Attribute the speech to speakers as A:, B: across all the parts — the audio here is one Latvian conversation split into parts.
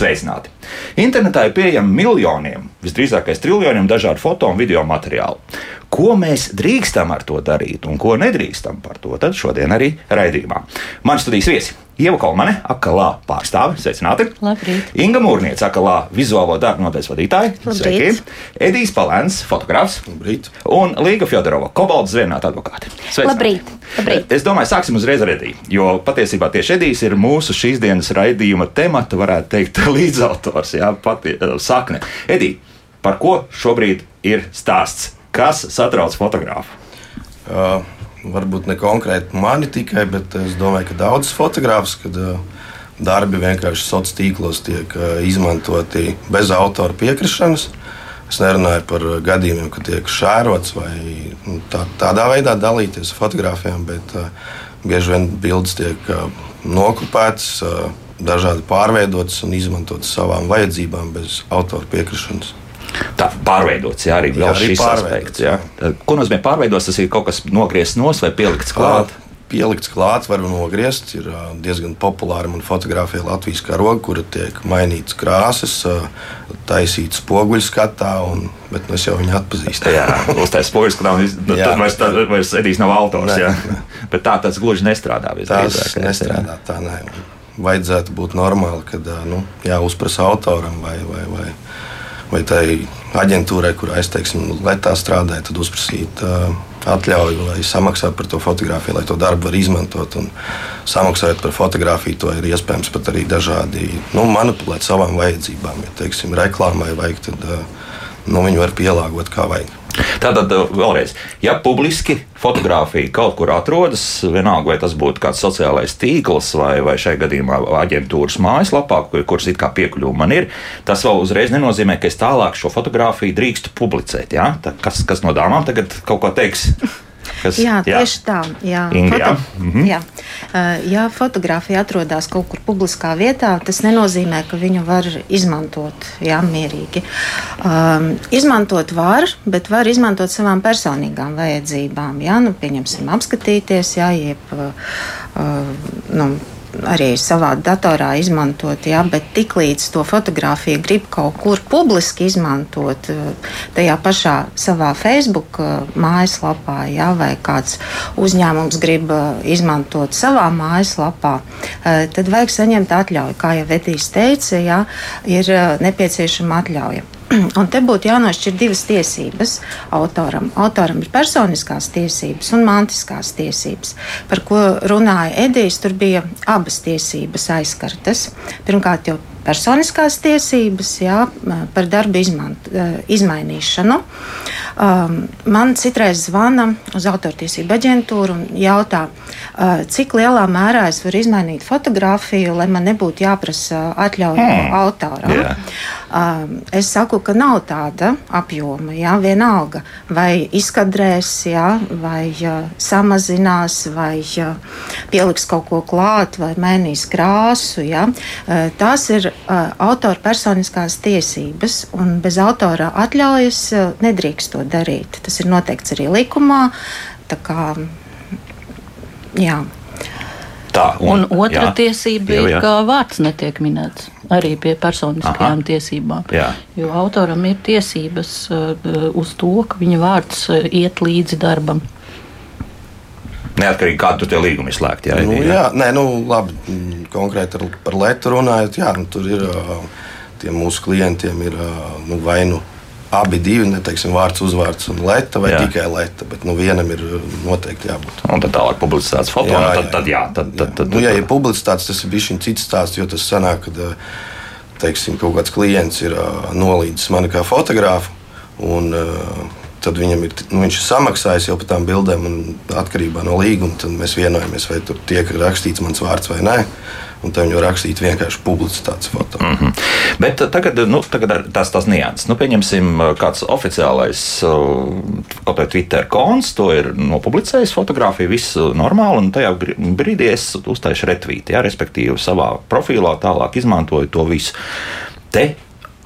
A: sveicināti! Internetā ir pieejami miljoniem, visdrīzākais triljoniem dažādu foto un video materiālu. Ko mēs drīkstam ar to darīt un ko nedrīkstam par to, tad šodien arī raidījumā. Man studijas viesi Ieva Kalmane, akalā pārstāve, sveicināti.
B: Labrīt.
A: Inga Mūrniec, akalā vizuālo darbu nodaļas vadītāja.
B: Labrīt.
A: Edijs Palēns, fotografs.
C: Labrīt.
A: Un Līga Fjodorova, kobalts zvērnāta advokāte. Sveicināti.
B: Labrīt. Labrīt.
A: Es domāju, sāksim uzreiz ar Ediju. Jo patiesībā tieši Edijs ir mūsu šīs dienas raidījuma temata, varētu teikt, līdzautors, jā, pati sakne. Edija, par ko šobrīd ir stāsts? Kas satrauc fotografu?
C: Uh, varbūt ne konkrēti mani tikai, bet es domāju, ka daudzas fotogrāfus, kad uh, darbi vienkārši sociālos tīklos tiek uh, izmantoti bez autora piekrišanas. Es nerunāju par gadījumiem, kad tiek šērots vai nu, tā, tādā veidā dalīties ar fotografijām, bet uh, bieži vien bildes tiek uh, nokopētas, uh, dažādi pārveidotas un izmantotas savām vajadzībām bez autora piekrišanas.
A: Tā pārveidots, jā, arī,
C: Jā, arī
A: šis aspekts. Jā. Ko nozīmē pārveidots? Tas ir kaut kas nogriezts nos vai pielikts klāt.
C: Pielikts klāts, var nogriezt. Ir diezgan populāra man fotografija Latvijas karoga, kura tiek mainītas krāsas, ā, taisīta spoguļu skatā, un, bet nu, es jau viņu atpazīstu.
A: Jā, uztaisīt spožus, ka nav, nu,
C: Jā.
A: tad vairs, tad vairs Edijs nav autors.
C: Nē, nē.
A: Bet tā tas gluži nestrādā.
C: Tas nestrādā tā, nē. Vajadzētu būt normāli, kad nu, jāuzprasa autoram vai, vai, vai, vai tai aģentūrai, kurā es teiksim, letā strādāju, tad uzprasīt uh, atļauju vai samaksāt par to fotografiju, lai to darbu var izmantot. Samaksājot par fotografiju, to ir iespējams pat arī dažādi nu, manipulēt savām vajadzībām. Ja teiksim, reklāmai vajag, tad uh, nu, viņi var pielāgot kā vajag.
A: Tātad uh, vēlreiz, ja publiski fotografija kaut kur atrodas, vienalga vai tas būtu kāds sociālais tīkls vai, vai šai gadījumā aģentūras mājaslapā, kur- kuras it kā piekļuva man ir, tas vēl uzreiz nenozīmē, ka es tālāk šo fotografiju drīkstu publicēt. Ja? Tā, kas, kas no dāmām tagad kaut ko teiks? Kas,
B: Jā, tieši tā. Jā,
A: Inga, jā? Mhm.
B: jā. Ja fotografija atrodas kaut kur publiskā vietā, tas nenozīmē, ka viņu var izmantot jā, mierīgi. Um, izmantot var, bet var izmantot savām personīgām vajadzībām. Jā, nu, pieņemsim, apskatīties, jā, jeb uh, nu, arī savā datorā izmantot, jā, bet tiklīdz to fotografiju grib kaut kur publiski izmantot, eh, tajā pašā savā Facebook eh, mājaslapā, jā, vai kāds uzņēmums grib eh, izmantot savā mājaslapā, tad vajag saņemt atļauju. Kā jau Vetīs teica, jā, ir nepieciešama atļauja. Un te būtu jānošķir divas tiesības autoram. Autoram ir personiskās tiesības un mantiskās tiesības. Par ko runāja Edijs, tur bija abas tiesības aizskartas. Pirmkārt, jau personiskās tiesības jā, par darbu izmant, izmainīšanu. Um, man citreiz zvana uz autortiesību aģentūru un jautā, uh, cik lielā mērā es varu izmainīt fotografiju, lai man nebūtu jāprasa atļauja
A: Hmm.
B: autoram.
A: Jā.
B: Um, es saku, ka nav tāda apjoma. Jā, vienalga, vai izkadrēs, jā, vai uh, samazinās, vai uh, pieliks kaut ko klāt, vai mainīs krāsu. Jā. Uh, tās ir autora personiskās tiesības, un bez autora atļaujas uh, nedrīkst to darīt. Tas ir noteikts arī likumā. tā Kā, jā.
A: Tā,
D: Un otra
A: jā.
D: tiesība
A: Jā,
D: ir,
A: jā.
D: ka vārds netiek minēts arī pie personiskajām
A: Aha.
D: tiesībām.
A: Jā.
D: Jo autoram ir tiesības uh, uz to, ka viņa vārds uh, iet līdzi darbam.
A: Neatkarīgi kādu tur tie līgumi slēgt. Jā,
C: Nu,
A: Edija,
C: jā, nē, nu, labi. mm, Konkrēti ar, par Lietu runājot, jā, nu, tur ir ā, tiem mūsu klientiem ir nu, vai nu abi divi, neteiksim, vārds, uzvārds un leta, vai
A: Jā.
C: jā. tikai leta. Bet nu, vienam ir noteikti jābūt.
A: Un tad tālāk publicēts foto, jā, tad, tad jā, tad, tad, tad,
C: nu, ja ir publicitāts, tas ir bijis cits stāsts, jo tas sanāk, ka teiksim, kaut kāds klients ir nolīdzis mani kā fotografu. Un, ā, Tad viņam ir, nu, viņš ir samaksājis jau par tām bildēm, un atkarībā no līguma mēs vienojamies, vai tur tiek rakstīts mans vārds vai nē. Un tam jau rakstīt vienkārši publicitātes foto. Mm.
A: Mhm. Bet tagad, nu, tagad tās, tās nianses. Nu, pieņemsim, kāds oficiālais uh, kaut vai Twitter konts to ir nopublicējis fotografiju, viss uh, normāli, un tajā brīdī es uztaisīju retvītu, ja, respektīvi savā profilā tālāk izmantoju to visu. Te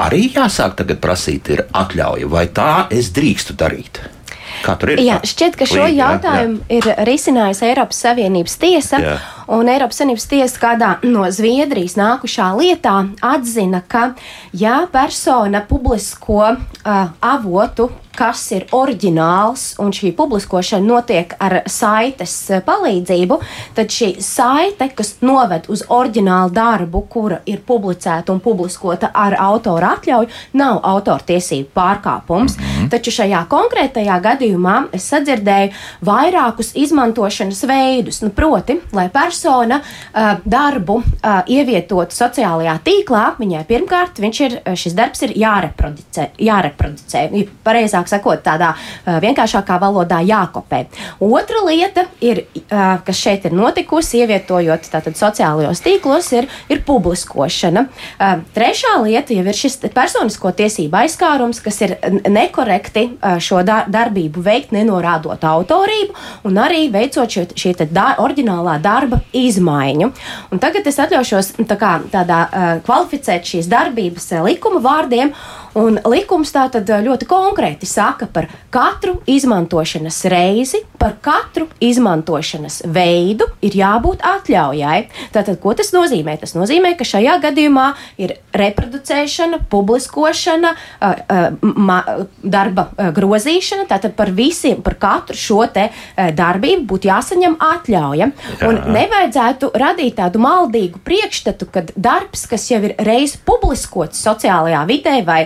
A: arī jāsāk tagad prasīt ir atļauja, vai tā es drīkstu darīt.
E: Jā, šķiet, ka šo
A: Līga, jā,
E: jautājumu ir risinājusi Eiropas Savienības tiesa.
A: Jā.
E: Un Eiropas Savienības tiesa kādā no Zviedrijas nākušā lietā atzina, ka ja persona publisko uh, avotu kas ir oriģināls, un šī publiskošana notiek ar saites palīdzību, tad šī saite, kas noved uz oriģinālu darbu, kura ir publicēta un publiskota ar autora atļauju, nav autortiesību pārkāpums. Mm -hmm. Taču šajā konkrētajā gadījumā es sadzirdēju vairākus izmantošanas veidus. Nu, proti, lai persona uh, darbu ievietotu sociālajā tīklā, viņai pirmkārt ir, šis darbs ir jāreproducē. jāreproducē. Pareizāk sakot, tādā vienkāršākā valodā jākopē. Otra lieta, ir, kas šeit ir notikusi, ievietojot tātad sociālajos tīklos, ir, ir publiskošana. Trešā lieta jau ir šis personisko tiesību aizskārums, kas ir nekorekti šo da darbību veikt, nenorādot autorību un arī veicot šī, šī da oriģinālā darba izmaiņu. Un tagad es atļaušos tā kā, tādā uh, kvalificēt šīs darbības uh, likuma vārdiem. Un likums tā tad ļoti konkrēti saka par katru izmantošanas reizi, par katru izmantošanas veidu ir jābūt atļaujai. Tātad, ko tas nozīmē? Tas nozīmē, ka šajā gadījumā ir reproducēšana, publiskošana, darba grozīšana. Tātad par visiem, par katru šo te darbību būtu jāsaņem atļauja. Jā. Un nevajadzētu radīt tādu maldīgu priekšstatu, ka darbs, kas jau ir reiz publiskots sociālajā vidē vai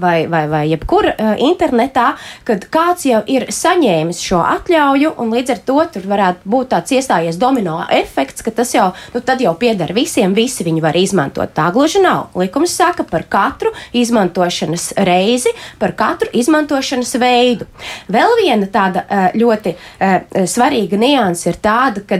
E: vai, vai, vai jebkur eh, internetā, kad kāds jau ir saņēmis šo atļauju, un līdz ar to tur varētu būt tāds iestājies domino efekts, ka tas jau, nu, jau pieder visiem, visi viņi var izmantot. Tā gluži nav. Likums saka par katru izmantošanas reizi, par katru izmantošanas veidu. Vēl viena tāda eh, ļoti svarīga nianse ir tāda, ka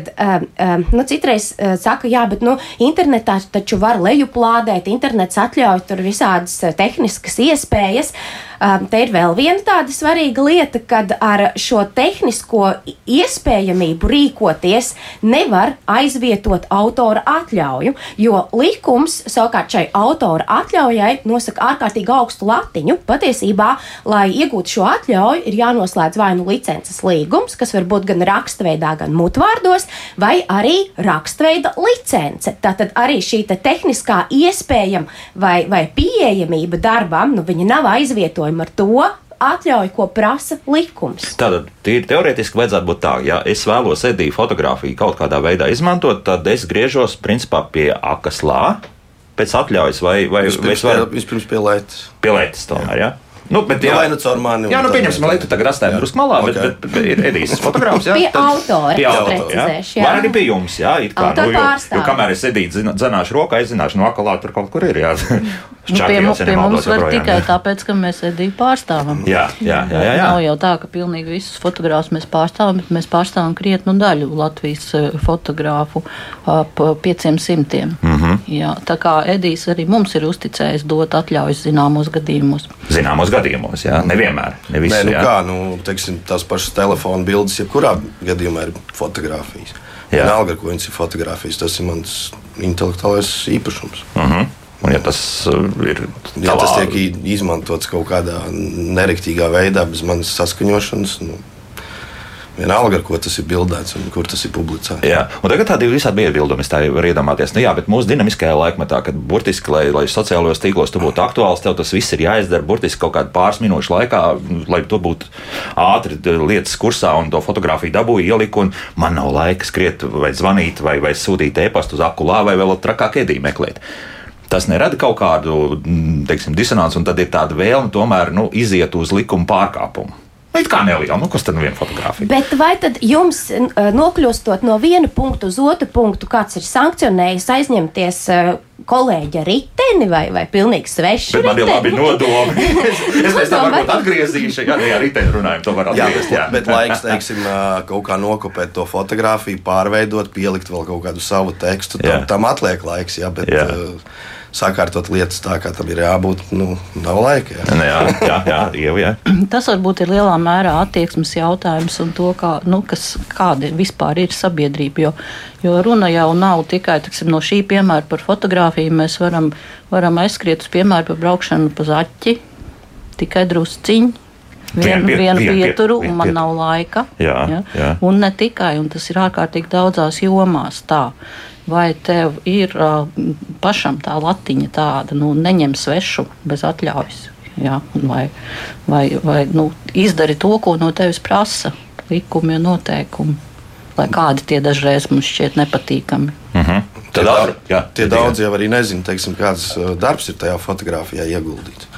E: nu, citreiz saka, jā, bet nu, internetā taču var lejuplādēt, internets atļauj tur visādas tehniskas tehniskas iespējas. Um, te ir vēl viena tāda svarīga lieta, kad ar šo tehnisko iespējamību rīkoties nevar aizvietot autora atļauju, jo likums savukārt šai autora atļaujai nosaka ārkārtīgi augstu latiņu. Patiesībā, lai iegūtu šo atļauju, ir jānoslēdz vai nu licences līgums, kas var būt gan rakstveidā, gan mutvārdos, vai arī rakstveida licence. Tātad arī šī te tehniskā iespējama vai, vai pieejamība darbam, nu, viņa nav aizvietojama ar to, atļauju, ko prasa likums.
A: Tātad, tīri teorētiski vajadzētu būt tā, ja es vēlos edīju fotografiju kaut kādā veidā izmantot, tad es griežos principā pie akaslā pēc atļaujas, vai, vai, vai es varu.
C: Vispirms pie lētas.
A: Pie lētas tomēr, jā. Ja? Nu, bet,
C: jā, vai nu caur mani?
A: Jā, nu, pieņemsim, lai tu tagad atstājam drusku malā, okay. bet, bet, bet ir Edijs fotogrāfs. Jā,
E: pie tad, autora.
A: Pie autora, jā. jā. Vai arī pie jums, jā, it kā.
E: Autor
A: nu, jo, jo kamēr es Edīti zināšu rokā, es zināšu, no akalā tur kaut kur ir, jā.
D: Nu, pie, mums, pie mums var tikai jā. tāpēc, ka mēs Ediju pārstāvam.
A: Jā, jā, jā. jā, jā.
D: Nav jau tā, ka pilnīgi visus fotogrāfus mēs pārstāvam, bet mēs pārstāvam krietnu daļu Latvijas fotogrāfu ap 500. Mm -hmm. jā, tā kā Edijs arī mums ir uzticējis dot atļaujas zināmos gadījumos.
A: Zināmos gadījumos, jā. Ne nevienmēr. Ne visu,
C: Nē, nu
A: jā.
C: kā, nu, teiksim, tās pašas telefona bildes, jebkurā gadījumā ir fotografijas. Vienalga, ar ko viņas ir fotografijas, tas ir mans intelektuālais īpašums.
A: Uh mhm. Un, ja tas uh, ir tavā...
C: ja tas tiek izmantots kaut kādā nerektīgā veidā, bez manas saskaņošanas, nu, Vienalga, ar ko tas ir bildēts un kur tas ir publicēts.
A: Jā, un tagad tādi visādi iebildumi, tā var iedomāties. Nu, jā, bet mūsu dinamiskajā laikmetā, kad burtiski, lai, lai sociālajos tīklos tu būtu aktuāls, tev tas viss ir jāizdara burtiski kaut kādā pāris minūšu laikā, lai tu būtu ātri lietas kursā un to fotografiju dabūji, ieliku, man nav laika skriet vai zvanīt vai, vai sūtīt e-pastu uz akulā vai vēl trakāk ēdī meklēt tas nerada kaut kādu teiksim, disonanci, un tad ir tāda vēlme tomēr nu, iziet uz likuma pārkāpumu. Nu, it kā neliela, nu, kas tad nu viena fotografija?
E: Bet vai tad jums, nokļūstot no viena punkta uz otru punktu, kāds ir sankcionējis aizņemties kolēģi riteni vai, vai pilnīgi svešu?
A: Bet man ir labi nodomi. es es pēc tam varbūt atgriezīšu, ja jā, riteni runājam, to var atgriezt.
C: Jā, bet, bet laiks, teiksim, kaut kā nokopēt to fotografiju, pārveidot, pielikt vēl kaut kādu savu tekstu, tam, tam atliek laiks, jā, bet jā. Uh, sakārtot lietas tā, kā tam ir jābūt. Nu, nav laika. Jā,
A: jā, jā, jā, jau, jā.
D: Tas varbūt ir lielā mērā attieksmes jautājums un to, kā, nu, kas, kāda vispār ir sabiedrība. Jo, jo runa jau nav tikai tiksim, no šī piemēra par fotografiju. Mēs varam, varam aizskriet uz piemēru par braukšanu pa zaķi tikai drusciņu vienu
A: Vien-
D: vien,
A: vien-
D: pieturu,
A: vien
D: un man
A: pieturu.
D: nav laika.
A: Jā, jā.
D: Un ne tikai, un tas ir ārkārtīgi daudzās jomās tā. Vai tev ir uh, pašam tā latiņa tāda, nu, neņem svešu bez atļaujas? Jā, un vai vai, vai nu, izdari to, ko no tevis prasa likumi un noteikumi, lai kādi tie dažreiz mums šķiet nepatīkami.
A: Mhm.
C: Tie,
A: Tad
C: da,
A: ātri, jā,
C: tie
A: tikai-
C: daudz jau arī nezina, teiksim, kāds uh, darbs ir tajā fotografijā ieguldīts.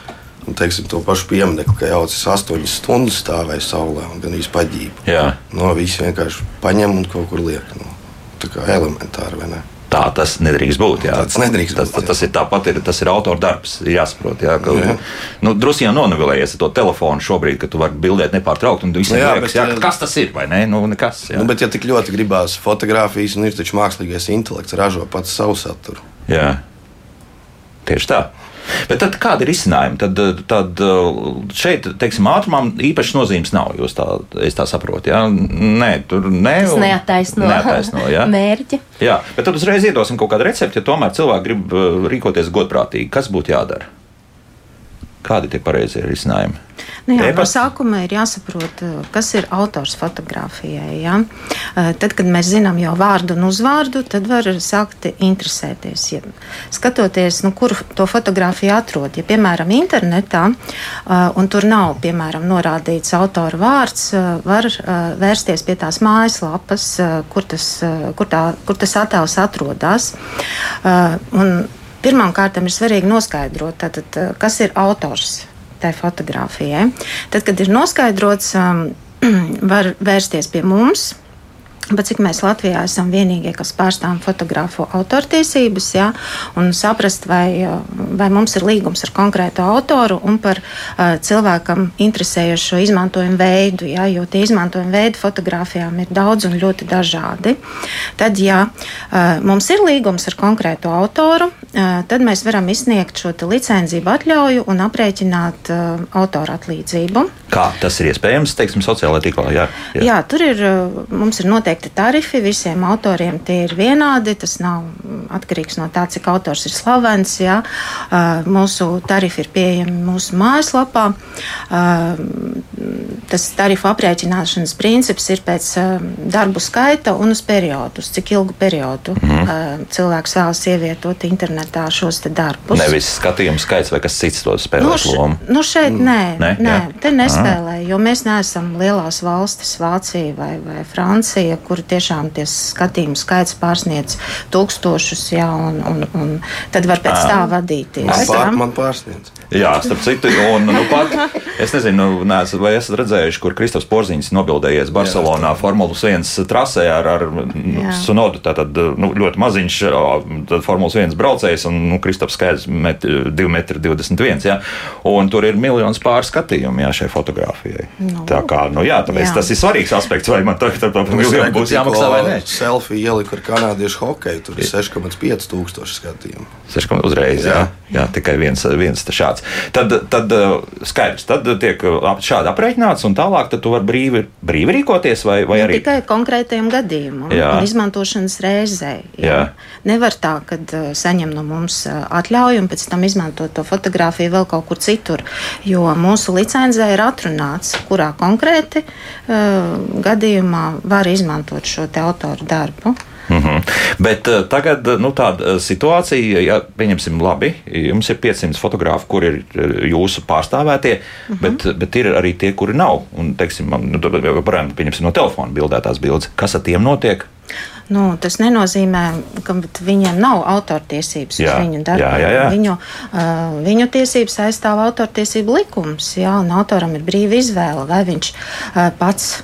C: Un, teiksim, to pašu pieminiektu, ka jau tas astoņas stundas stāvēja saulē un gan īsti paģība.
A: Jā.
C: No visi vienkārši paņem un kaut kur liek. No, kā elementāri?
A: Tā tas nedrīkst būt. Jā.
C: Tas nedrīkst
A: tas,
C: būt, jā.
A: tas ir tāpat, ir, tas ir autora darbs. ir Jāsaprot, jā, ka
C: Jā.
A: nu, drusku jau nonivelējies ar to telefonu šobrīd, ka tu vari bildēt nepārtraukti. un visiem
C: Nu jā,
A: liekas,
C: bet,
A: jā, kas tas ir? ne? Nu, nekas. Jā.
C: Nu, bet, ja tik ļoti gribās fotografijas, un ir taču mākslīgais intelekts, ražo pats savu saturu.
A: Jā. Tieši tā. Bet tad kāda ir izcinājuma? Tad, tad šeit, teiksim, ātrumam īpaši nozīmes nav. Jūs tā, es tā saprotu. Jā? Nē, tur
E: Tas
A: un-
E: neataisno,
A: neataisno jā.
E: mērķi.
A: Jā, bet tad uzreiz iedosim kaut kādu recepti, ja tomēr cilvēki grib uh, rīkoties godprātīgi. Kas būtu jādara? Kādi ir tie pareizie risinājumi?
B: Nu jā, no sākuma ir jāsaprot, eh, kas ir autors fotografijai. Ja? Eh, Tad, kad mēs zinām jau vārdu un uzvārdu, tad var sākt interesēties. Ja skatoties, nu, kur to fotografiju atrod, ja piemēram internetā, eh, un tur nav piemēram norādīts autora vārds, var vērsties pie tās mājaslapas, kur tas, kur tā, kur tas attēls atrodas. Un Pirmkārt, ir svarīgi noskaidrot, tātad, kas ir autors tai fotografijai. Tad, kad ir noskaidrots, um, var vērsties pie mums. Bet cik mēs Latvijā esam vienīgie, kas pārstāvam fotografu autortiesības, ja, un saprast, vai, vai mums ir līgums ar konkrētu autoru un par uh, cilvēkam interesējošo izmantojumu veidu, ja, jo tie izmantojuma veidi fotografijām ir daudz un ļoti dažādi. Tad, ja uh, mums ir līgums ar konkrētu autoru, uh, tad mēs varam izsniegt šo te licenciju atļauju un aprēķināt uh, autora atlīdzību.
A: Kā tas ir iespējams, teiksim, sociālajā tīklā? Jā,
B: Jā. Jā, tur ir, mums ir noteikti tarifi, visiem autoriem tie ir vienādi. Tas nav mm, atkarīgs no tā, cik autors ir slavens. Jā. Mūsu tarifi ir pieejami mūsu mājaslapā. Tas tarifu aprēķināšanas princips ir pēc darbu skaita un uz periodu, uz cik ilgu periodu mm. cilvēks vēlas ievietot internetā šos darbus.
A: Nevis skatījumu skaits vai kas cits to spēlē
B: Nu, š-
A: lomu.
B: nu šeit nē,
A: Nē,
B: nē,
A: jā.
B: nē te nespēlē, jo mēs neesam lielās valstis, Vācija vai, vai Francija, kur tiešām tie skatījumu skaits pārsniedz tūkstošus, jā, un, un, un tad var pēc tā vadīties.
C: Man, pār, man pārsniedz.
A: Jā, starp citu, un nu, pat, es nezinu, neesat, vai esat redzējuši, kur Kristofers Porziņš nobildējies Barcelonā Formulas 1 trasē ar, ar
B: Jā.
A: Sunodu. Tātad nu, ļoti maziņš tad Formulas 1 braucējs, un nu, Kristofers skaidrs met 2,21 m. Tur ir miljons pār skatījumu jā, šai fotografijai.
B: Nu.
A: Tā kā, nu jā, tāpēc
B: Jā.
A: tas ir svarīgs aspekts, vai man tagad
C: Es
A: miljonu
C: reku
A: būs jāmaksā vai nē.
C: Selfiju ieliku ar kanādiešu hokeju. Tur ir 6,5 tūkstoši skatījumu.
A: Seškam uzreiz, jā. jā, tikai viens, viens tā šāds. Tad, tad uh, skaidrs, tad tiek ap- šādi aprēķināts, un tālāk tad tu vari brīvi, brīvi rīkoties, vai, vai
B: Ne
A: arī
B: tikai konkrētajam gadījumam,
A: Jā.
B: un izmantošanas reizei.
A: Jā.
B: Nevar tā, ka uh, saņem no mums atļauju un pēc tam izmantot to fotografiju vēl kaut kur citur. Jo mūsu licencē ir atrunāts, kurā konkrēti uh, gadījumā var izmantot šo te autoru darbu.
A: Mhm. Bet uh, tagad uh, nu, tāda uh, situācija, ja pieņemsim, labi, jums ir 500 fotografi, kur ir jūsu pārstāvētie, uh -huh. bet, bet ir arī tie, kuri nav. Un, teiksim, man, nu, joprojām, pieņemsim, no telefona bildētās bildes. Kas ar tiem notiek?
B: Nu, tas nenozīmē, ka viņiem nav autortiesības
A: Jā,
B: uz viņu darbu.
A: jā, jā, jā.
B: Viņu, uh, viņu tiesības aizstāv autortiesību likums, jā, un autoram ir brīva izvēle, vai viņš uh, pats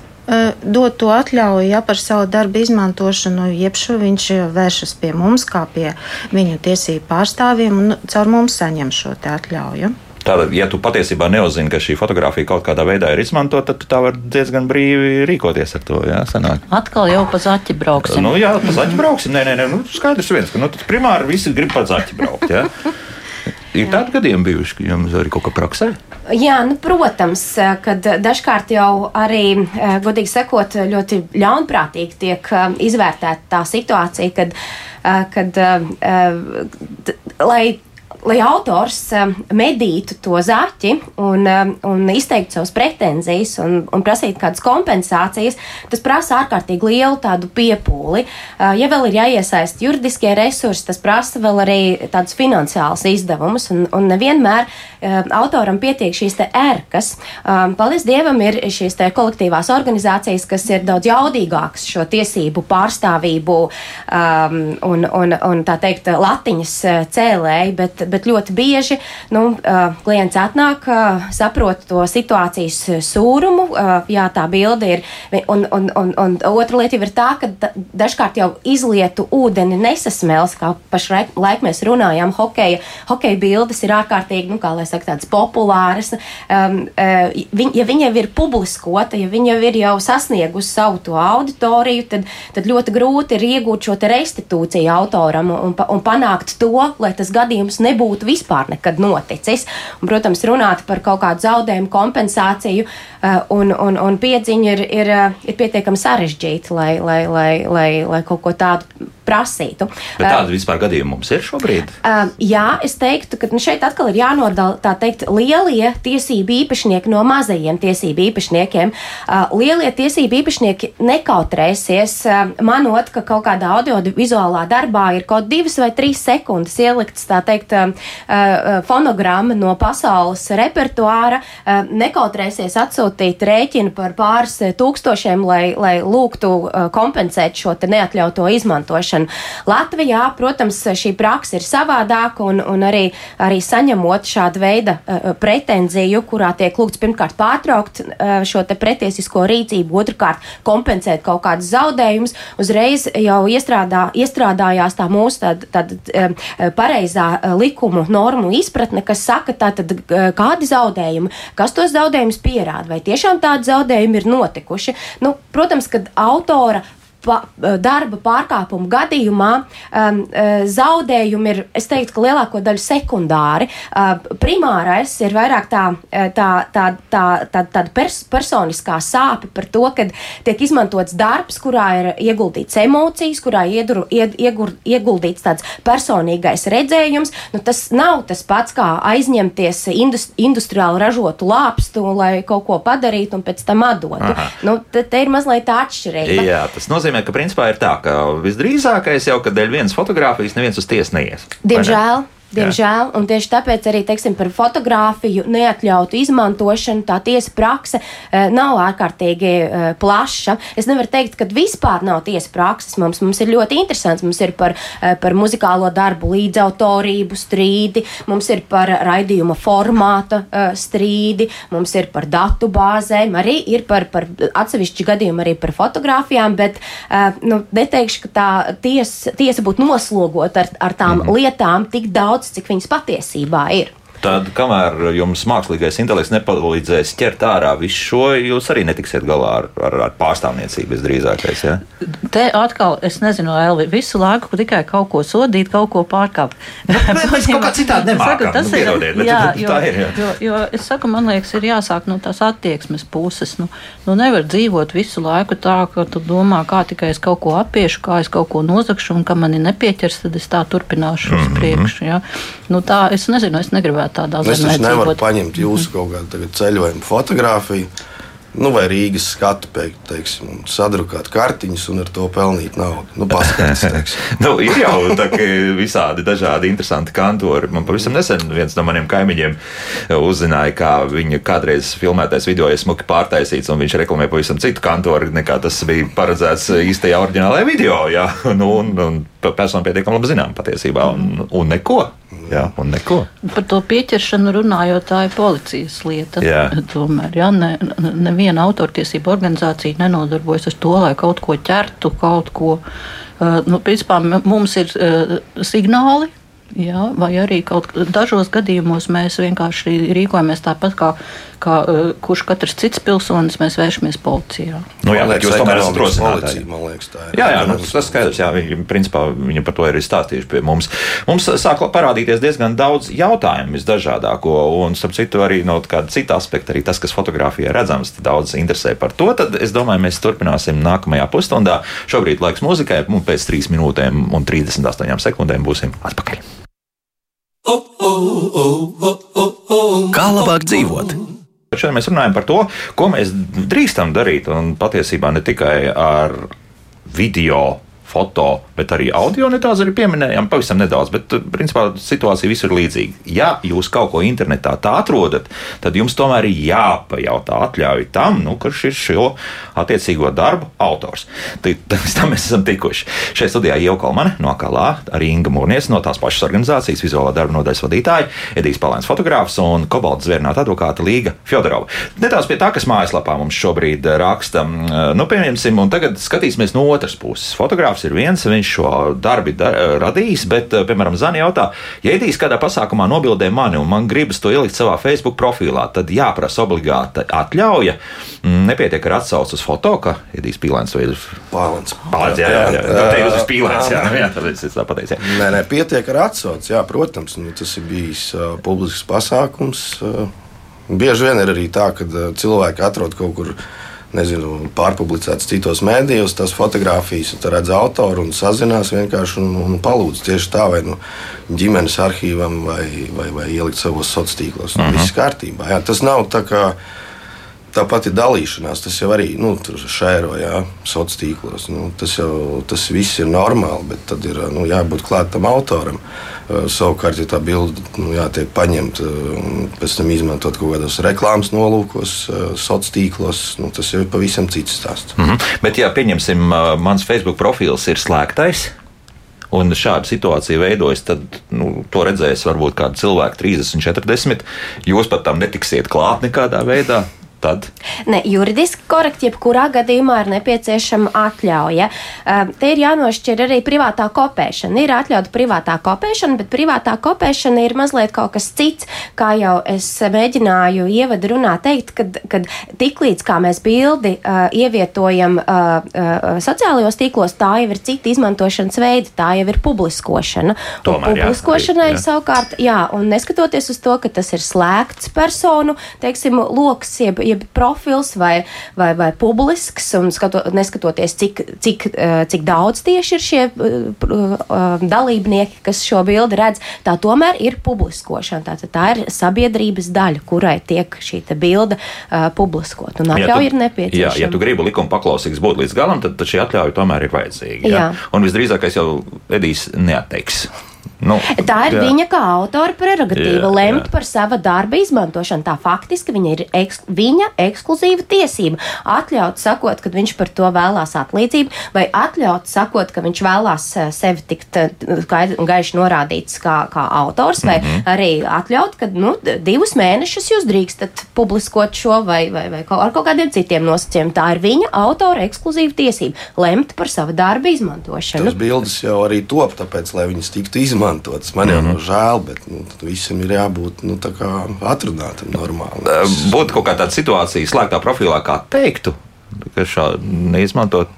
B: dod to atļauju ja, par savu darbu izmantošanu, jeb šo viņš vēršas pie mums, kā pie viņu tiesību pārstāvjiem, un caur mums saņem šo atļauju.
A: Tātad, ja tu patiesībā neuzzini, ka šī fotografija kaut kādā veidā ir izmantota, tad tu tā vari diezgan brīvi rīkoties ar to. Jā, sanāk.
D: Atkal jau pa zaķi brauksim.
A: Nu, jā, pa zaķi brauksim. Nē, nē, nē nu, skaidrs viens, ka nu, primāri visi grib pa zaķi braukt. Jā. Ir tādi gadījumi bijuši, ka jums arī kaut kā praksē?
E: Jā, nu, protams, kad dažkārt jau arī, eh, godīgi sakot, ļoti ļaunprātīgi tiek eh, izvērtēta tā situācija, kad, eh, kad eh, lai lai autors medītu to zaķi un, un izteiktu savas pretenzijas un, un prasītu kādas kompensācijas, tas prasa ārkārtīgi lielu tādu piepūli. Ja vēl ir jāiesaist juridiskie resursi, tas prasa vēl arī tādus finansiālus izdevumus, un, un nevienmēr autoram pietiek šīs te ērkas. Paldies Dievam, ir šīs te kolektīvās organizācijas, kas ir daudz jaudīgākas šo tiesību pārstāvību um, un, un, un tā teikt latiņas cēlēji, bet, bet ļoti bieži nu, klients atnāk, saprot to situācijas sūrumu, jā, tā bilde ir, un, un, un, un otra lieta jau ir tā, ka dažkārt jau izlietu ūdeni nesasmels, kā pašlaik mēs runājām, hokeja, hokeja bildes ir ārkārtīgi, nu, kā lai saka, tādas populāras. Um, uh, viņ, ja viņa jau ir publiskota, ja viņa jau ir jau sasniegusi savu to auditoriju, tad, tad ļoti grūti ir iegūt šo restitūciju autoram un, un panākt to, lai tas gadījums nebūtu vispār nekad noticis. Un, protams, runāt par kaut kādu zaudējumu kompensāciju uh, un, un, un piedziņu ir, ir, uh, ir pietiekami sarežģīti, lai, lai, lai, lai, lai kaut ko tādu prasītu.
A: Bet tāda vispār gadījuma mums ir šobrīd?
E: Uh, jā, es teiktu, ka nu, šeit atkal ir jānodala tā teikt lielie tiesību īpašnieki no mazajiem tiesību īpašniekiem. Lielie tiesību īpašnieki nekautrēsies manot, ka kaut kādā audiovizuālā darbā ir kaut divas vai trīs sekundes ielikts tā teikt fonogramma no pasaules repertuāra, nekautrēsies atsūtīt rēķinu par pāris tūkstošiem, lai, lai lūgtu kompensēt šo neatļauto izmantošanu. Latvijā, protams, šī praksa ir savādāka un, un arī, arī saņemot šādu veidu uh, pretenziju, kurā tiek lūgts pirmkārt pārtraukt uh, šo pretiesisko rīcību, otrkārt kompensēt kaut kādus zaudējumus, uzreiz jau iestrādā, iestrādājās tā mūsu tāda, tāda uh, pareizā likumu normu izpratne, kas saka, tātad kādi zaudējumi, kas tos zaudējumus pierāda, vai tiešām tādi zaudējumi ir notikuši. Nu, protams, kad autora pa, eh, darba pārkāpumu gadījumā um, zaudējumi ir, es teiktu, ka lielāko daļu sekundāri. Uh, primārais ir vairāk tā, tā, tā, tā, tā, tāda pers personiskā sāpe par to, ka tiek izmantots darbs, kurā ir ieguldīts emocijas, kurā iedur, ied, iegur, ieguldīts tāds personīgais redzējums. Nu, tas nav tas pats, kā aizņemties industri, industriāli ražotu lāpstu, lai kaut ko padarītu un pēc tam atdotu. Aha. Nu, te, te ir mazliet tā atšķirība.
A: Jā, tas nozīmē, nozīmē, ka principā ir tā, ka visdrīzākais jau, ka dēļ vienas fotogrāfijas neviens uz tiesu neies.
E: Diemžēl. Diemžēl, un tieši tāpēc arī teiksim, par fotografiju neatļautu izmantošanu tā tiesa prakse e, nav ārkārtīgi e, plaša. Es nevaru teikt, ka vispār nav tiesa prakses. Mums, mums ir ļoti interesants. Mums ir par, e, par muzikālo darbu līdzautorību strīdi, mums ir par raidījuma formāta strīdi, mums ir par datu bāzēm, arī ir par, par atsevišķu gadījumu arī par fotografijām, bet nu, neteikšu, ka tā tiesa, tiesa būtu noslogota ar, ar tām -hmm. lietām tik daudz daudz, cik viņas patiesībā ir.
A: Tad, kamēr jums mākslīgais intelekts nepalīdzēs ķert ārā visu šo, jūs arī netiksiet galā ar, ar, ar pārstāvniecību visdrīzākais. Ja?
D: Te atkal, es nezinu, Elvi, visu laiku tikai kaut ko sodīt, kaut ko pārkāpt.
A: Nu, mēs kaut kā citādi nemākam. Tas nu, ir, bet, jā, jo, tā ir. Jā.
D: Jo, jo es saku, man liekas, ir jāsāk no tās attieksmes puses. Nu, nu nevar dzīvot visu laiku tā, ka tu domā, kā tikai es kaut ko apiešu, kā es kaut ko nozakšu, un ka mani nepieķers, tad es tā turpināšu mm -hmm. uz mhm. priekšu. Ja? Nu, tā, es nezinu, es negribētu tādā
C: zemē. Es nevaru paņemt jūsu kaut kādu ceļojumu fotografiju nu, vai Rīgas skatu teiksim, un sadrukāt kartiņus un ar to pelnīt naudu. Nu, paskatās,
A: nu, ir jau visādi dažādi interesanti kantori. Man pavisam nesen viens no maniem kaimiņiem uzzināja, kā viņa kādreiz filmētais video ir smuki pārtaisīts, un viņš reklamē pavisam citu kantoru, nekā tas bija paredzēts īstajā oriģinālajā video. Jā, nu, un, un persona pietiekami labi zinām patiesībā, un, un neko. Jā, un neko.
D: Par to pieķeršanu runājot, tā ir policijas lieta. Jā. Tomēr, jā, ne, neviena autortiesība organizācija nenodarbojas ar to, lai kaut ko ķertu, kaut ko. Uh, nu, principā mums ir uh, signāli, Jā, vai arī kaut dažos gadījumos mēs vienkārši rīkojamies tāpat kā, kā uh, kurš katrs cits pilsonis, mēs vēršamies policijā.
A: Nu, jā, liekas, jūs tomēr esat rosinātāji.
C: Man liekas, tā
A: ir. Jā, jā nu, tas skaidrs, jā, viņi, principā viņi par to ir stāstījuši pie mums. Mums sāk parādīties diezgan daudz jautājumu visdažādāko, un, starp citu, arī no kāda cita aspekta, arī tas, kas fotografijā redzams, daudz interesē par to. Tad es domāju, mēs turpināsim nākamajā pusstundā. Šobrīd laiks muzikai, un pēc 3 minūtēm un 38 sekundēm būsim atpakaļ.
F: Kā labāk dzīvot?
A: Šodien mēs runājam par to, ko mēs drīkstam darīt. Un patiesībā ne tikai ar video, foto, bet arī audio nedaudz arī pieminējām, pavisam nedaudz, bet principā situācija visur ir līdzīga. Ja jūs kaut ko internetā tā atrodat, tad jums tomēr ir jāpajautā atļauj tam, nu, kurš ir šo attiecīgo darbu autors. Līdz tam mēs esam tikuši. Šeit studijā jau Kalmane no Kalā, arī Inga Mūrnies no tās pašas organizācijas, vizuālā darba nodaļas vadītāja, Edijs Palēns fotogrāfs un Kobalts zvērnāta advokāta Līga Fjodorova. Nedaudz pie tā, kas mājaslapā mums šobrīd raksta, nu, pieņemsim, un tagad skatīsimies no otras puses. Fotogrāfs ir viens, viņš šo darbu dar, radījis, bet, piemēram, Zani jautā, ja Edijs kādā pasākumā nobildē mani un man gribas to ielikt savā Facebook profilā, tad jāprasa obligāta atļauja. Mm, nepietiek ar atsauci uz foto, ka Edijs Pīlēns to ir.
C: Pālens.
A: Pālens, jā, jā, jā. jā. Te jūs esat Pīlēns, jā, jā, tāpēc es tā pateicu.
C: Nē, nē, pietiek ar atsauci, jā, protams, nu, tas ir bijis uh, publisks pasākums. Uh, bieži vien ir arī tā, ka uh, cilvēki atrod kaut kur nezinu, pārpublicētas citos mēdījos, tās fotogrāfijas, tu redz autoru un sazinās vienkārši un, un palūdz tieši tā, vai nu ģimenes arhīvam, vai, vai, vai ielikt savos sociālos tīklos. Nu, uh -huh. Viss kārtībā. Jā, tas nav tā kā. Tāpat ir dalīšanās, tas jau arī nu, šēro, jā, sociālos tīklos. Nu, tas jau tas viss ir normāli, bet tad ir nu, jābūt klātam autoram. Savukārt, ja tā bilde nu, tiek paņemta un pēc tam izmantot kaut kādos reklāmas nolūkos, sociālos tīklos, nu, tas jau ir pavisam cits stāsts.
A: Mm -hmm. Bet, ja pieņemsim, mans Facebook profils ir slēgtais. Un šāda situācija veidojas, tad nu, to redzēs varbūt kādi cilvēki, 30, 40. Jūs pat tam netiksiet klāt nekādā veidā tad?
E: Ne, juridiski korekti, jebkurā gadījumā ir nepieciešama atļauja. Uh, te ir jānošķir arī privātā kopēšana. Ir atļauta privātā kopēšana, bet privātā kopēšana ir mazliet kaut kas cits, kā jau es mēģināju ievadu runā teikt, kad, kad tiklīdz kā mēs bildi uh, ievietojam uh, uh, sociālajos tīklos, tā jau ir cita izmantošanas veida, tā jau ir publiskošana.
A: Tomēr,
E: publiskošanai
A: jā, jā.
E: savukārt, jā, un neskatoties uz to, ka tas ir slēgts personu, teiksim, lokus, jeb, jeb profils vai, vai, vai publisks, un skato, neskatoties, cik, cik, uh, cik daudz tieši ir šie uh, uh, dalībnieki, kas šo bildi redz, tā tomēr ir publiskošana. Tātad tā ir sabiedrības daļa, kurai tiek šī bilde uh, publiskot, un atļauja ir nepieciešama.
A: Jā, ja tu gribi likuma paklausīgs būt līdz galam, tad, tad šī atļauja tomēr ir vajadzīga. Jā. Jā. Un visdrīzākais jau Edijs neatteiks.
E: Nu, tā ir jā. viņa kā autora prerogatīva jā, lemt jā. par sava darba izmantošanu. Tā faktiski viņa ir eks, viņa ekskluzīva tiesība. Atļaut sakot, ka viņš par to vēlās atlīdzību, vai atļaut sakot, ka viņš vēlās eh, sevi tikt eh, gaiši norādīts kā, kā autors, vai mm -hmm. arī atļaut, ka nu, divus mēnešus jūs drīkstat publiskot šo vai, vai, vai ar kaut kādiem citiem nosacījumiem. Tā ir viņa autora ekskluzīva tiesība lemt par sava darba izmantošanu.
C: Tas bildes jau arī top, tāpēc, lai viņas tiktu izmantotas izmantotas. Man jau mm -hmm. nav žēl, bet nu, visam ir jābūt nu, atrunātam normāli.
A: Būtu kaut kāda situācija slēgtā profilā, kā teiktu, ka šādi neizmantot.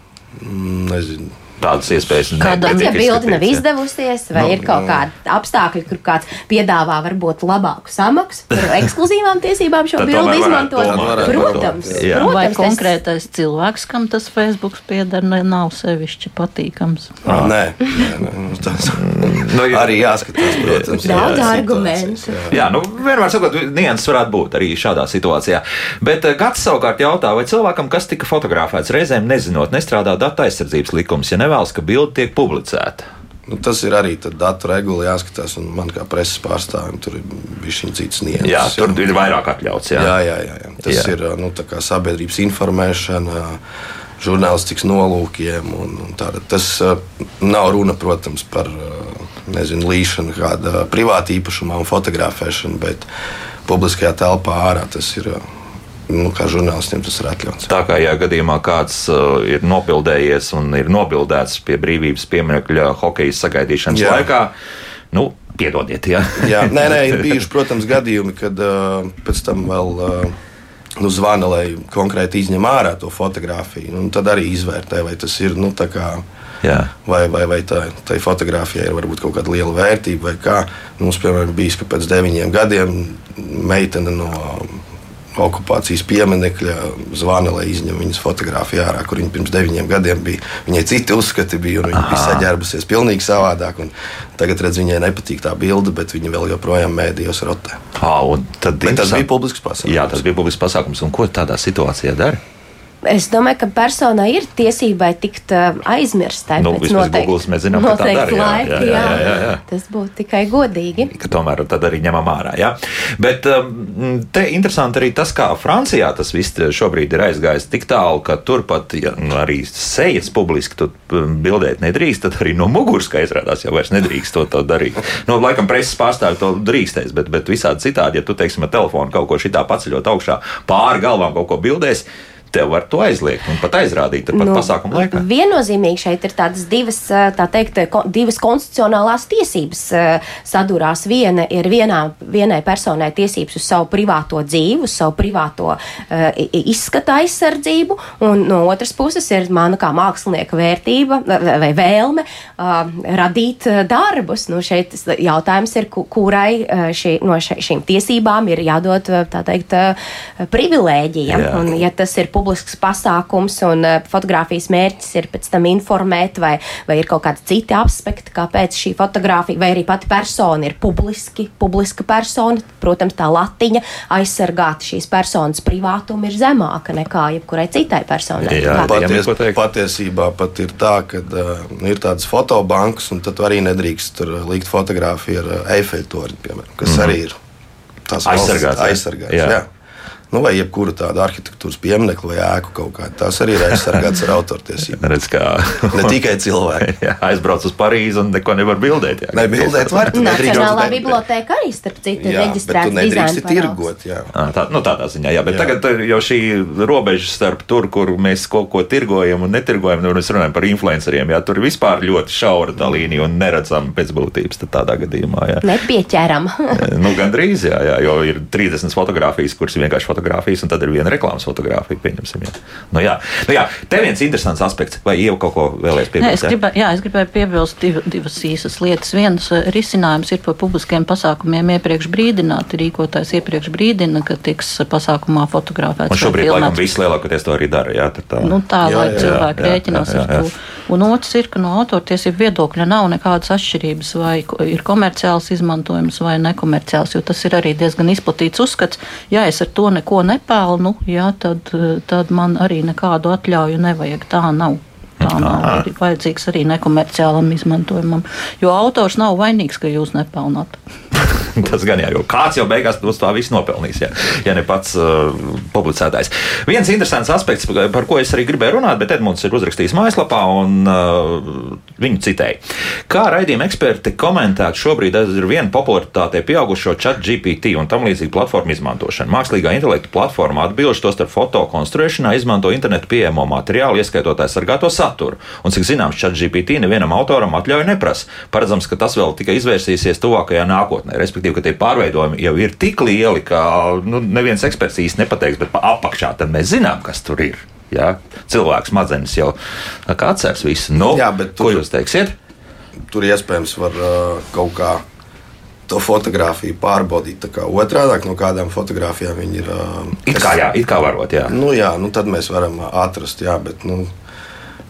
C: Mm, nezinu
A: tādas iespējas.
E: Kādam ja bilde nav izdevusies, vai no, ir kaut no. kādi apstākļi, kur kāds piedāvā varbūt labāku samaksu par ekskluzīvām tiesībām šo bildi izmantot. Protams,
D: jā. protams, vai konkrētais cilvēks, kam tas Facebook pieder, ne, nav sevišķi patīkams.
C: Ah. Nē, nē, nē nu, tas nu, arī jāskatās, protams.
E: Daudz argumentu.
A: Jā, jā nu, vienmēr sakot, nianses varētu būt arī šādā situācijā. Bet uh, Gats savukārt jautā, vai cilvēkam, kas tika fotografēts reizēm nezinot, nestrādā datu aizsardzības likums, ja nevēlas, ka bilde tiek publicēta.
C: Nu, tas ir arī datu regula jāskatās, un man kā preses pārstāvim tur ir šī cits nianses.
A: Jā, tur jā. ir vairāk atļauts. Jā,
C: jā, jā. jā, jā. Tas jā. ir nu, sabiedrības informēšana. Žurnālistikas nolūkiem. Un, un tāda. Tas uh, nav runa, protams, par uh, nezinu, līšanu, kāda privāta īpašumā un fotografēšanu, bet publiskajā telpā ārā tas ir. Uh, nu, kā žurnālistiem tas ir atļauts.
A: Tā kā, ja gadījumā kāds uh, ir nopildējies un ir nobildēts pie brīvības pieminiekļa hokeja sagaidīšanas jā. laikā, nu, piedodiet, jā.
C: jā, nē, nē, ir bijuši, protams, gadījumi, kad uh, pēc tam vēl. Uh, Nu, zvana, lai konkrēti izņem ārā to fotografiju. Nu, tad arī izvērtē, vai tas ir nu, kā, Jā. vai, vai, vai tā, tai fotografijai ir varbūt kaut kāda liela vērtība, vai kā. Mums, piemēram, bija, ka pēc deviņiem gadiem meitene no okupācijas pieminiekļa zvana, lai izņem viņas fotografiju ārā, kur viņa pirms deviņiem gadiem bija. Viņai citi uzskati bija, un viņa Aha. bija saģērbusies pilnīgi savādāk. Tagad, redz, viņai nepatīk tā bilde, bet viņa vēl joprojām mēdījos rotē.
A: Ah,
C: tas bija publisks pasākums.
A: Jā, tas bija publisks pasākums. Un ko tādā situācijā dara?
E: Es domāju, ka personai ir tiesībai tikt uh, aizmirstai.
A: Nu, noteikti, Google mēs zinām, ka tā dara, jā,
E: laika, jā, jā, jā, jā. Tas būtu tikai godīgi.
A: Ka tomēr tad arī ņemam ārā. Jā. Bet um, te interesanti arī tas, kā Francijā tas viss šobrīd ir aizgājis tik tālu, ka turpat ja, nu, arī sejas publiski um, bildēt nedrīkst, tad arī no muguras, kā izrādās, jau vairs nedrīkst to, to darīt. Nu, laikam preses pārstāvi to drīkstēs, bet, bet visādi citādi, ja tu, teiksim, ar telefonu kaut ko šitā paceļot augšā pāri galvām kaut ko bildēs, tev var to aizliegt un pat aizrādīt pat nu, pasākumu laikā.
E: Viennozīmīgi šeit ir tādas divas, tā teikt, divas konstitucionālās tiesības sadurās. Viena ir vienā, vienai personai tiesības uz savu privāto dzīvi, uz savu privāto uh, izskata aizsardzību, un no otras puses ir mana kā mākslinieka vērtība vai vēlme uh, radīt darbus. Nu, šeit jautājums ir, kurai šī, no šīm tiesībām ir jādod, tā teikt, privilēģija. Jā. Un, ja tas ir publisks pasākums un uh, fotografijas mērķis ir pēc tam informēt, vai, vai ir kaut kādi citi aspekti, kāpēc šī fotografija, vai arī pati persona ir publiski, publiska persona. Protams, tā latiņa aizsargāt šīs personas privātumu ir zemāka nekā jebkurai citai personai.
C: Jā, paties, patiesībā pat ir tā, ka uh, ir tādas fotobankas, un tad arī nedrīkst tur likt fotografiju ar uh, Eifeļa torni, piemēram, kas mm -hmm. arī ir
A: tās aizsargāts.
C: aizsargāts jā. Jā nu, vai jebkuru tādu arhitektūras pieminekli vai ēku kaut kādu. Tās arī ir aizsargātas ar autortiesībām.
A: Redz, kā...
C: ne tikai cilvēki.
A: jā, aizbrauc uz Parīzi un neko nevar bildēt. Jā,
C: ne, bildēt var.
E: Nacionālā biblioteka arī, starp citu, ir reģistrēta dizaina
C: tirgot. Jā.
A: Tā, nu, tādā ziņā, jā, bet jā. tagad jau šī robeža starp tur, kur mēs kaut ko tirgojam un netirgojam, nu, mēs runājam par influenceriem, jā, tur vispār ļoti šaura tā līnija un neredzam pēc būtības tādā gadījumā. Jā.
E: Nepieķeram.
A: nu, gandrīz, jā, jā, jo ir 30 fotogrāfijas, kuras vienkārši fotografijas, un tad ir viena reklāmas fotografija. Pieņemsim, jā. Nu, jā. Nu, jā. Te viens interesants aspekts, vai jau kaut ko vēlēs piebilst?
D: Nē, es, gribē, jā, es gribēju piebilst div, divas īsas lietas. Viens eh, risinājums ir par publiskiem pasākumiem iepriekš brīdināt. Rīkotājs iepriekš brīdina, ka tiks pasākumā fotografēts.
A: Un šobrīd, laikam, visi lielākoties to arī dara. Jā,
D: tā, nu, tā jā, lai jā, cilvēki jā, rēķinās jā, jā, jā. ar to. Un otrs ir, ka no autortiesību viedokļa nav nekādas atšķirības, vai ir komerciāls izmantojums vai nekomerciāls, jo tas ir arī diezgan izplatīts uzskats. Ja es ar to neko nepelnu, jā, tad, tad man arī nekādu atļauju nevajag. Tā nav. Tā nav arī vajadzīgs arī nekomerciālam izmantojumam, jo autors nav vainīgs, ka jūs nepelnāt.
A: Tas gan jā, jo kāds jau beigās uz tā visu nopelnīs, ja, ja ne pats uh, publicētājs. Viens interesants aspekts, par ko es arī gribēju runāt, bet Edmunds ir uzrakstījis mājaslapā, un uh, viņu citēja. Kā raidījuma eksperti komentētu šobrīd ar vienu popularitātei pieaugušo chat GPT un tam līdzīgu platformu izmantošanu? Mākslīgā intelekta platforma atbilž to starp foto konstruēšanā, izmanto internetu pieejamo materiālu, ieskaitot aizsargāto saturu. Un, cik zināms, chat GPT nevienam autoram atļauju neprasa. Paredzams, ka tas vēl tikai izvērsīsies tuvākajā nākotnē. Respektīvi, ka tie pārveidojumi jau ir tik lieli, ka nu, neviens eksperts īsti nepateiks, bet apakšā tad mēs zinām, kas tur ir. Ja? Cilvēks smadzenes jau atceras visu. Nu, Jā, tur, ko jūs teiksiet?
C: Tur iespējams var uh, kaut kā to fotografiju pārbaudīt. Otrādi no kādām fotografijām viņi ir. Uh,
A: it kā, jā, it kā varot, jā.
C: Nu, jā, nu, tad mēs varam atrast, jā, bet. Nu,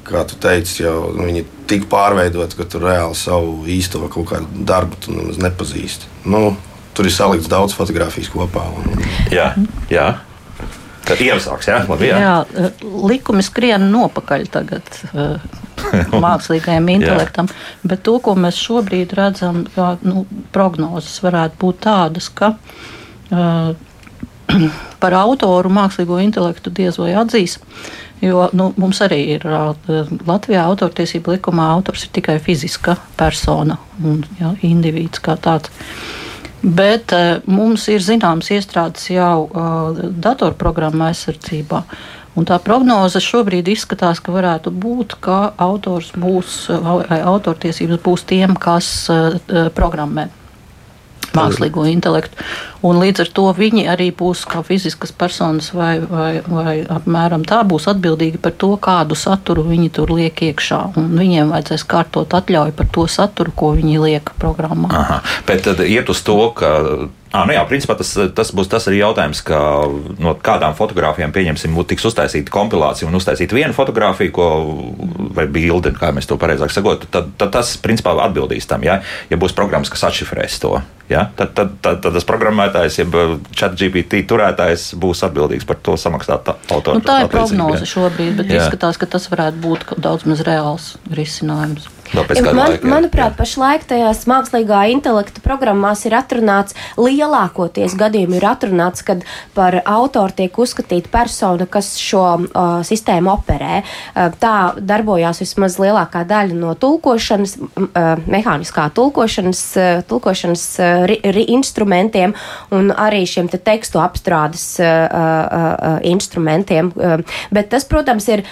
C: kā tu teici, jau viņi ir tik pārveidoti, ka tu reāli savu īsto kaut kādu darbu tu nemaz nepazīsti. Nu, tur ir salikts daudz fotografijas kopā. Un...
A: Jā, jā. Tad iesāks, jā, labi, jā.
D: jā, likumi skrien nopakaļ tagad. mākslīgajam intelektam. Bet to, ko mēs šobrīd redzam, kā nu, prognozes varētu būt tādas, ka uh, par autoru mākslīgo intelektu diez vai atzīs. Jo nu, mums arī ir Latvijā autortiesība likumā autors ir tikai fiziska persona un ja, indivīds kā tāds. Bet mums ir zināms iestrādes jau datorprogramma aizsardzībā. Un tā prognoze šobrīd izskatās, ka varētu būt, ka autors būs, autortiesības būs tiem, kas programmē mākslīgo intelektu. Un līdz ar to viņi arī būs kā fiziskas personas, vai, vai, vai apmēram tā būs atbildīgi par to, kādu saturu viņi tur liek iekšā. Un viņiem vajadzēs kārtot atļauju par to saturu, ko viņi liek programmā.
A: Aha. Bet tad iet uz to, ka À, nu jā, principā tas, tas būs tas arī jautājums, ka no kādām fotografijām, pieņemsim, tiks uztaisīta kompilācija un uztaisīta viena fotografija, ko, vai bilde, kā mēs to pareizāk sakot, tad, tad tas principā atbildīs tam, ja, ja būs programmas, kas atšifrēs to. Ja? Tad, tad, tad, tad tas programmētājs, jeb chat GPT turētājs būs atbildīgs par to samaksāt autoru.
D: Nu, tā ir prognoze šobrīd, bet jā. izskatās, ka tas varētu būt daudz maz reāls risinājums.
E: Man, laika, manuprāt, jā. pašlaik tajās mākslīgā intelekta programmās ir atrunāts, lielākoties gadījumi ir atrunāts, kad par autoru tiek uzskatīta persona, kas šo uh, sistēmu operē. Uh, tā darbojās vismaz lielākā daļa no tulkošanas, uh, mehāniskā tulkošanas, uh, tulkošanas uh, ri, ri instrumentiem un arī šiem te tekstu apstrādes uh, uh, uh, instrumentiem. Uh, bet tas, protams, ir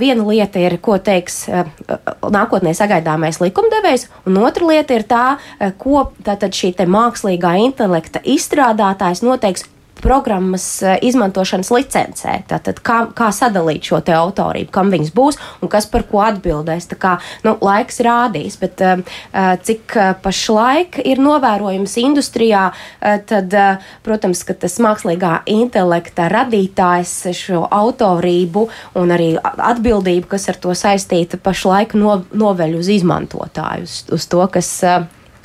E: viena lieta, ir, ko teiks nākotnē sagaidāmais likumdevējs, un otra lieta ir tā, ko tātad šī mākslīgā intelekta izstrādātājs noteiks programmas eh, izmantošanas licencē. Tātad, kā, kā sadalīt šo te autorību, kam viņas būs un kas par ko atbildēs. Tā kā nu, laiks rādīs, bet uh, cik pašlaik ir novērojams industrijā, tad, protams, ka tas mākslīgā intelekta radītājs šo autorību un arī atbildību, kas ar to saistīta, pašlaik no, noveļ uz izmantotāju, uz, uz to, kas.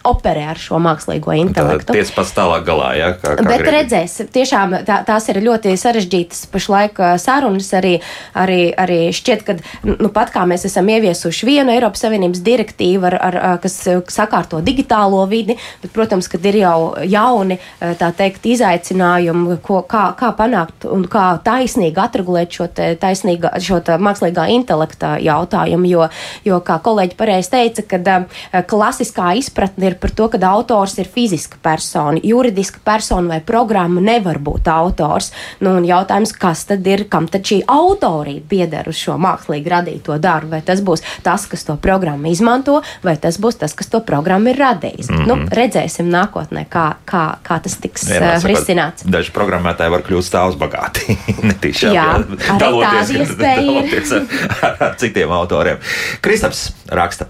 E: Uh, operē ar šo mākslīgo intelektu.
A: Tiesa pats tālāk galā, ja, kā,
E: kā Bet grib. redzēs, tiešām tā, tās ir ļoti sarežģītas pašlaik sarunas. Arī, arī, arī šķiet, ka nu, pat kā mēs esam ieviesuši vienu Eiropas Savienības direktīvu, ar, ar, kas sakārto digitālo vidi, bet, protams, kad ir jau jauni, tā teikt, izaicinājumi, ko, kā, kā panākt un kā taisnīgi atregulēt šo, te, taisnīga, šo te mākslīgā intelekta jautājumu, jo, jo kā kolēģi pareizi teica, ka klasiskā izpratne ir ir par to, ka autors ir fiziska persona. Juridiska persona vai programma nevar būt autors. Nu, jautājums, kas tad ir, kam tad šī autorība pieder uz šo mākslīgi radīto darbu? Vai tas būs tas, kas to programmu izmanto, vai tas būs tas, kas to programmu ir radījis? Mm -hmm. nu, redzēsim nākotnē, kā, kā, kā tas tiks Vienmēr, uh, risināts.
A: Daži programmētāji var kļūt stāvus bagāti.
E: Netīšām, jā, jā daloties,
A: daloties ar, ar, ar citiem autoriem. Kristaps raksta,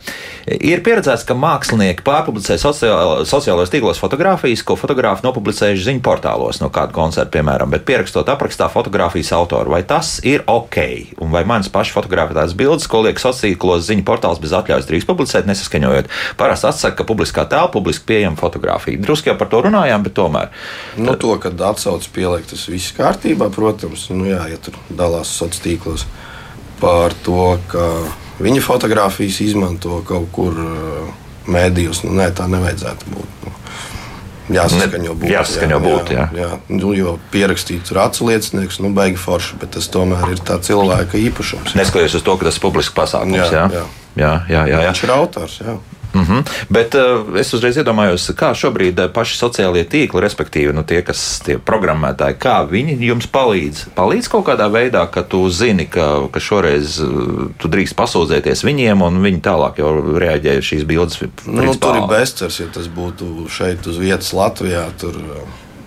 A: ir pieredzēts, ka mākslinieki pārpublicē publicē sociālajos tīklos fotogrāfijas, ko fotografi nopublicējuši ziņu portālos no kāda koncerta, piemēram, bet pierakstot aprakstā fotografijas autoru. Vai tas ir ok? Un vai manas pašas fotografētās bildes, ko liek sociālos tīklos ziņu portāls bez atļaujas drīkst publicēt, nesaskaņojot? Parasti atsaka, ka publiskā tēla publiski pieejama fotografija. Drusku jau par to runājām, bet tomēr.
C: Nu, Tad... to, kad atsauc pielikt, tas viss kārtībā, protams, nu jā, ja tur dalās sociālos tīklos par to, ka viņa fotografijas izmanto kaut kur. Uh, mēdījus. Nu, nē, tā nevajadzētu būt. Nu, jāsaskaņo būt.
A: Jāsaskaņo būt jā, jā.
C: Jā, nu, jo pierakstīts racu liecinieks, nu, baigi forši, bet tas tomēr ir tā cilvēka īpašums.
A: Neskatoties uz to, ka tas ir publisks pasākums. Jā, jā. Jā. Jā, jā, jā, jā.
C: Viņš ir autors. Jā.
A: Mm -hmm. Bet uh, es uzreiz iedomājos, kā šobrīd uh, paši sociālie tīkli, respektīvi nu, tie, kas tie programmētāji, kā viņi jums palīdz. Palīdz kaut kādā veidā, ka tu zini, ka, ka šoreiz uh, tu drīkst pasūdzēties viņiem, un viņi tālāk jau reaģē šīs bildes.
C: Nu, tur ir bezcers, ja tas būtu šeit uz vietas Latvijā. Tur,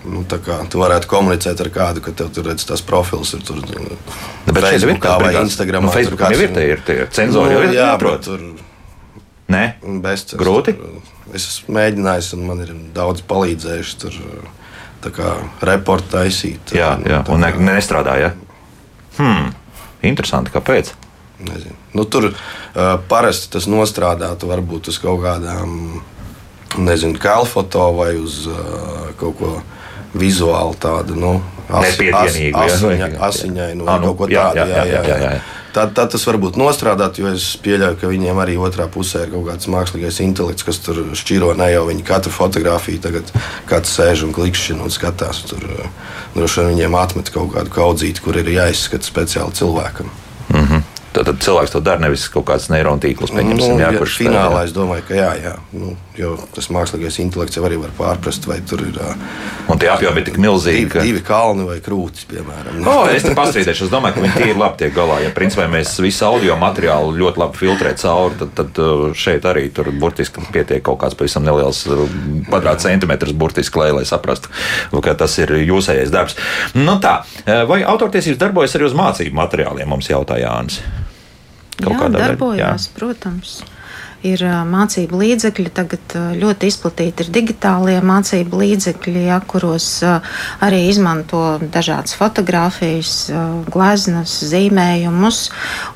C: Nu, kā, tu varētu komunicēt ar kādu, ka tev tur redz tās profils ir tur.
A: Šeit ir kā vai Instagram. Nu, Facebook jau ir tie, ir cenzori, nu, jau ir jā, jāprot. Nē,
C: bezcerīgi.
A: Grūti.
C: Es esmu mēģinājis, un man ir daudz palīdzējuši tur reportu taisīt.
A: Jā, jā. un ne, nestrādāja. Hmm. Interesanti, kāpēc?
C: Nezinu. Nu, tur uh, parasti tas nostrādātu varbūt uz kaut kādām, nezinu, kalfoto vai uz uh, kaut ko vizuāli tādu, nu,
A: as, as,
C: asiņai, asiņai nu, ah, nu, kaut ko tādu. Jā, jā, jā, jā, jā. jā tad, tad tas var būt nostrādāt, jo es pieļauju, ka viņiem arī otrā pusē ir kaut kāds mākslīgais intelekts, kas tur šķiro ne jau viņa katru fotografiju, tagad kāds sēž un klikšķina un skatās. Tur droši vien viņiem atmet kaut kādu kaudzīti, kur ir jāizskata speciāli cilvēkam.
A: Tad, cilvēks to dara nevis kaut kāds neironu tīkls, pieņemsim,
C: nu, jā, kurš finālā es domāju, ka jā, jā. Nu, jo tas mākslīgais intelekts jau arī var pārprast, vai tur ir.
A: Un tie apjomi ir tik milzīgi.
C: Divi, ka... divi kalni vai krūtis, piemēram.
A: O, es te pastrīdēšu, es domāju, ka viņi tīri labi tiek galā. Ja principā mēs visu audio materiālu ļoti labi filtrēt cauri, tad, tad šeit arī tur burtiski pietiek kaut kāds pavisam neliels kvadrātcentimetrs burtiski, lai, lai saprastu, ka tas ir jūsējais darbs. Nu tā, vai autortiesības darbojas arī uz mācību materiāliem, mums jautā Jānis.
B: Kaut jā, kādā darbojās, veidā. Protams. Ir mācību līdzekļi. Tagad ļoti izplatīti ir digitālie mācību līdzekļi, ja, kuros arī izmanto dažādas fotogrāfijas, gleznas, zīmējumus.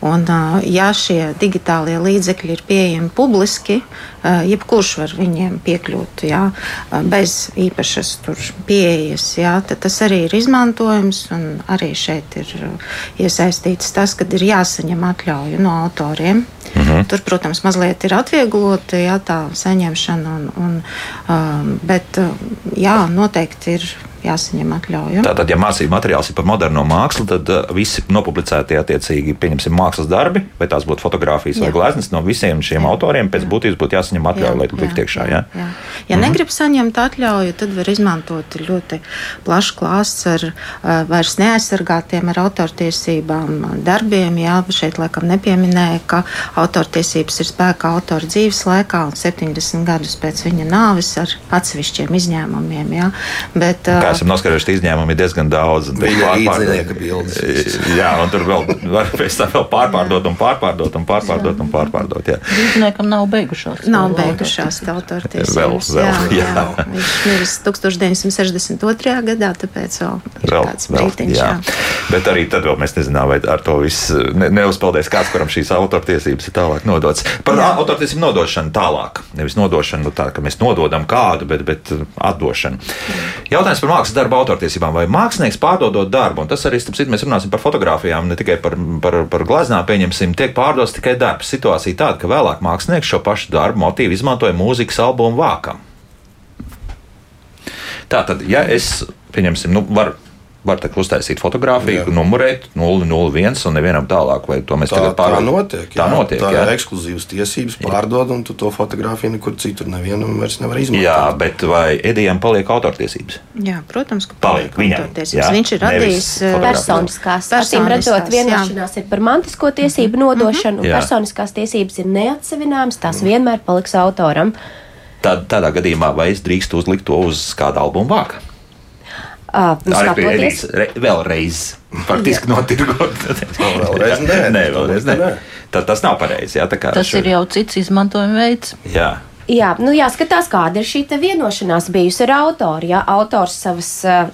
B: Un, ja šie digitālie līdzekļi ir pieejami publiski, jebkurš var viņiem piekļūt ja, bez īpašas pieejas, ja, tad tas arī ir izmantojams. Arī šeit ir iesaistīts tas, ka ir jāsaņem atļauja no autoriem. Mhm. -huh. Tur, protams, mazliet ir atvieglota jā, tā saņemšana, un, un, um, bet jā, noteikti ir jāsaņem atļauja.
A: Tātad, ja mācību materiāls ir par moderno mākslu, tad uh, visi nopublicētie attiecīgi, mākslas darbi, vai tās būtu fotografijas jā. vai gleznas, no visiem šiem jā. autoriem pēc jā. būtības būtu jāsaņem atļauja, jā. lai tu tiktu iekšā.
B: Ja mm -hmm. negrib saņemt atļauju, tad var izmantot ļoti plašs klāsts ar uh, vairs neaizsargātiem ar autortiesībām darbiem. Jā, šeit laikam nepieminēja, ka autortiesības ir spēkā autora dzīves laikā un 70 gadus pēc viņa nāves ar atsevišķiem izņēmumiem. Jā.
A: Bet, uh, esam noskatījušies, izņēmumi ir diezgan daudz. Jā, un tur vēl var pēc tam vēl pārpārdot un pārpārdot un pārpārdot un pārpārdot.
D: Rīzniekam nav beigušās.
B: Nav beigušās autortiesības. Vēl, vēl, jā, jā. jā. Viņš miris 1962. gadā, tāpēc vēl ir vēl, kāds brītiņš. Jā. Jā.
A: Bet arī tad vēl mēs nezinām, vai ar to viss ne, neuzpeldēs kāds, kuram šīs autortiesības ir tālāk nodotas. Par jā. autortiesību nodošanu tālāk. Nevis nodošanu nu tā, ka mēs nododam kādu, bet, bet atdošanu. Jautājums par mākslas darbu autortiesībām vai mākslinieks pārdodot darbu. Un tas arī, starp citu, mēs runāsim par fotografijām, ne tikai par, par, par gleznām, pieņemsim, tiek pārdots tikai darbs. Situācija tāda, ka vēlāk mākslinieks šo pašu darbu motīvu izmantoja mūzikas albumu vākam. Tātad, ja es, pieņemsim, nu, varu var uztaisīt fotografiju, jā. numurēt 001 un nevienam tālāk.
C: Tā,
A: tagad
C: pār... tā notiek.
A: Jā. Tā notiek. Tā
C: jā. ir ekskluzīvas tiesības, pārdod, un tu to fotografiju nekur citur nevienam vairs nevar izmantot.
A: Jā, bet vai Edijam paliek autortiesības?
B: Jā, protams,
A: ka paliek. Viņam,
B: jā, Viņš ir radījis
E: eh, personiskās. Acīm redzot, vienošanās ir par mantisko tiesību mm -hmm. nodošanu, un personiskās tiesības ir neatsevināmas, tās mm. vienmēr paliks autoram.
A: Tad, tādā gadījumā vai es drīkstu uzlikt to uz kāda albuma vāka?
E: Uh, skatoties,
A: re, vēlreiz faktiski notirgot.
C: vēlreiz nē,
A: nē, vēlreiz nē. Tad tas nav pareizi.
D: Tas šo... ir jau cits izmantojuma veids.
A: Jā.
E: Jā, nu jāskatās, kāda ir šī vienošanās bijusi ar autoru. Ja autors savas eh,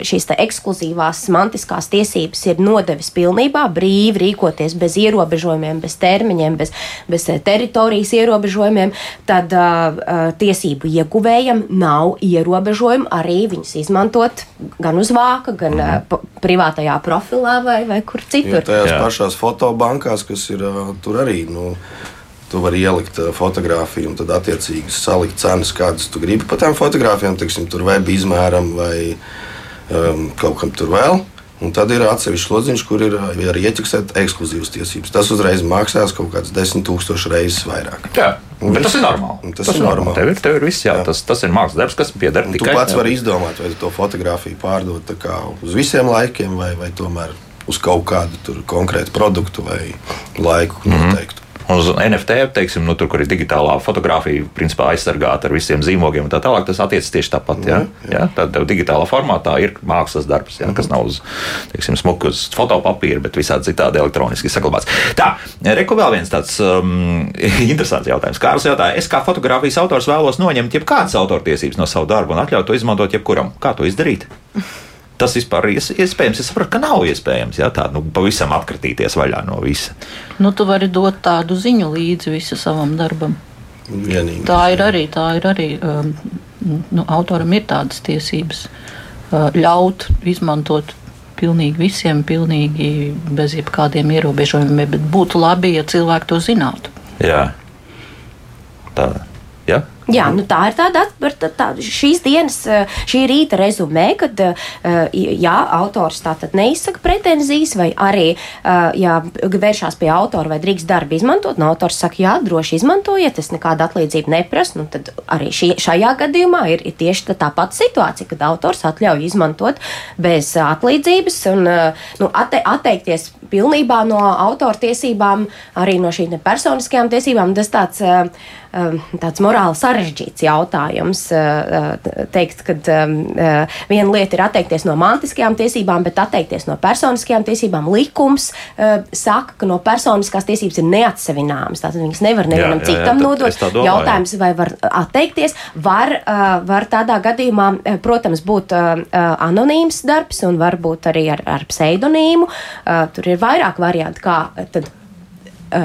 E: šīs ekskluzīvās mantiskās tiesības ir nodevis pilnībā brīvi rīkoties bez ierobežojumiem, bez termiņiem, bez, bez eh, teritorijas ierobežojumiem, tad uh, tiesību ieguvējam nav ierobežojumu arī viņus izmantot gan uz vāka, gan uh, privātajā profilā vai, vai kur citur.
C: Ja tajās Jā. pašās fotobankās, kas ir uh, tur arī. Nu, Tu vari ielikt uh, fotografiju un tad attiecīgi salikt cenas, kādas tu gribi par tām fotografijām, teiksim, tur web izmēram vai um, kaut kam tur vēl. Un tad ir atsevišķs lodziņš, kur ir arī ieķeksēta ekskluzīvas tiesības. Tas uzreiz maksās kaut kādas desmit tūkstošas reizes vairāk.
A: Jā, un bet tas ir normāli. Tas, tas ir normāli. Tev ir, tev ir viss, jā, jā. Tas, tas ir mākslas darbs, kas pieder tikai.
C: Tu pats vari izdomāt, vai to fotografiju pārdot uz visiem laikiem, vai, vai tomēr uz kaut kādu konkrētu produktu vai laiku mm -hmm. noteiktu.
A: Uz NFT, teiksim, nu, tur, kur ir digitālā fotografija, principā aizsargāta ar visiem zīmogiem un tā tālāk, tas attiecas tieši tāpat. Jā, jā. Jā, tad digitālā formātā ir mākslas darbs, jā, kas nav uz, teiksim, smuku uz fotopapīra, bet visādi citādi elektroniski saglabāts. Tā, reku vēl viens tāds um, interesants jautājums. Kārls jautāja, es kā fotografijas autors vēlos noņemt jebkādas autortiesības no savu darbu un atļaut to izmantot jebkuram. Kā to izdarīt? tas vispār ir iespējams. Es saprotu, ka nav iespējams ja, tā nu, pavisam atkritīties vaļā no visa.
D: Nu, tu vari dot tādu ziņu līdzi visam savam darbam.
C: Vienīgi.
D: Tā ir arī, tā ir arī um, nu, autoram ir tādas tiesības uh, ļaut izmantot pilnīgi visiem, pilnīgi bez jebkādiem ierobežojumiem, bet būtu labi, ja cilvēki to zinātu.
A: Jā. Tā. Ja?
E: Jā, nu tā ir tāda tā, tā, šīs dienas, eh, šī rīta rezumē, kad eh, jā, autors tātad neizsaka pretenzijas, vai arī, eh, ja vēršās pie autora, vai drīkst darbu izmantot, no autors saka, jā, droši izmantojiet, es nekādu atlīdzību neprasu, nu tad arī šī, šajā gadījumā ir, ir tieši tā, tā pati situācija, kad autors atļauj izmantot bez atlīdzības un nu, atte, atteikties pilnībā no autora tiesībām, arī no šīm personiskajām tiesībām. Tas tāds, tāds morāls sarežģīts jautājums. Teikt, ka viena lieta ir atteikties no mantiskajām tiesībām, bet atteikties no personiskajām tiesībām. Likums saka, ka no personiskās tiesības ir neatsevināmas. Tātad viņas nevar nevienam jā, jā, citam jā, nodot. Jautājums, vai var atteikties, var, var tādā gadījumā, protams, būt anonīms darbs un varbūt arī ar, ar pseidonīmu. Tur ir vairāk variantu, kā tad uh,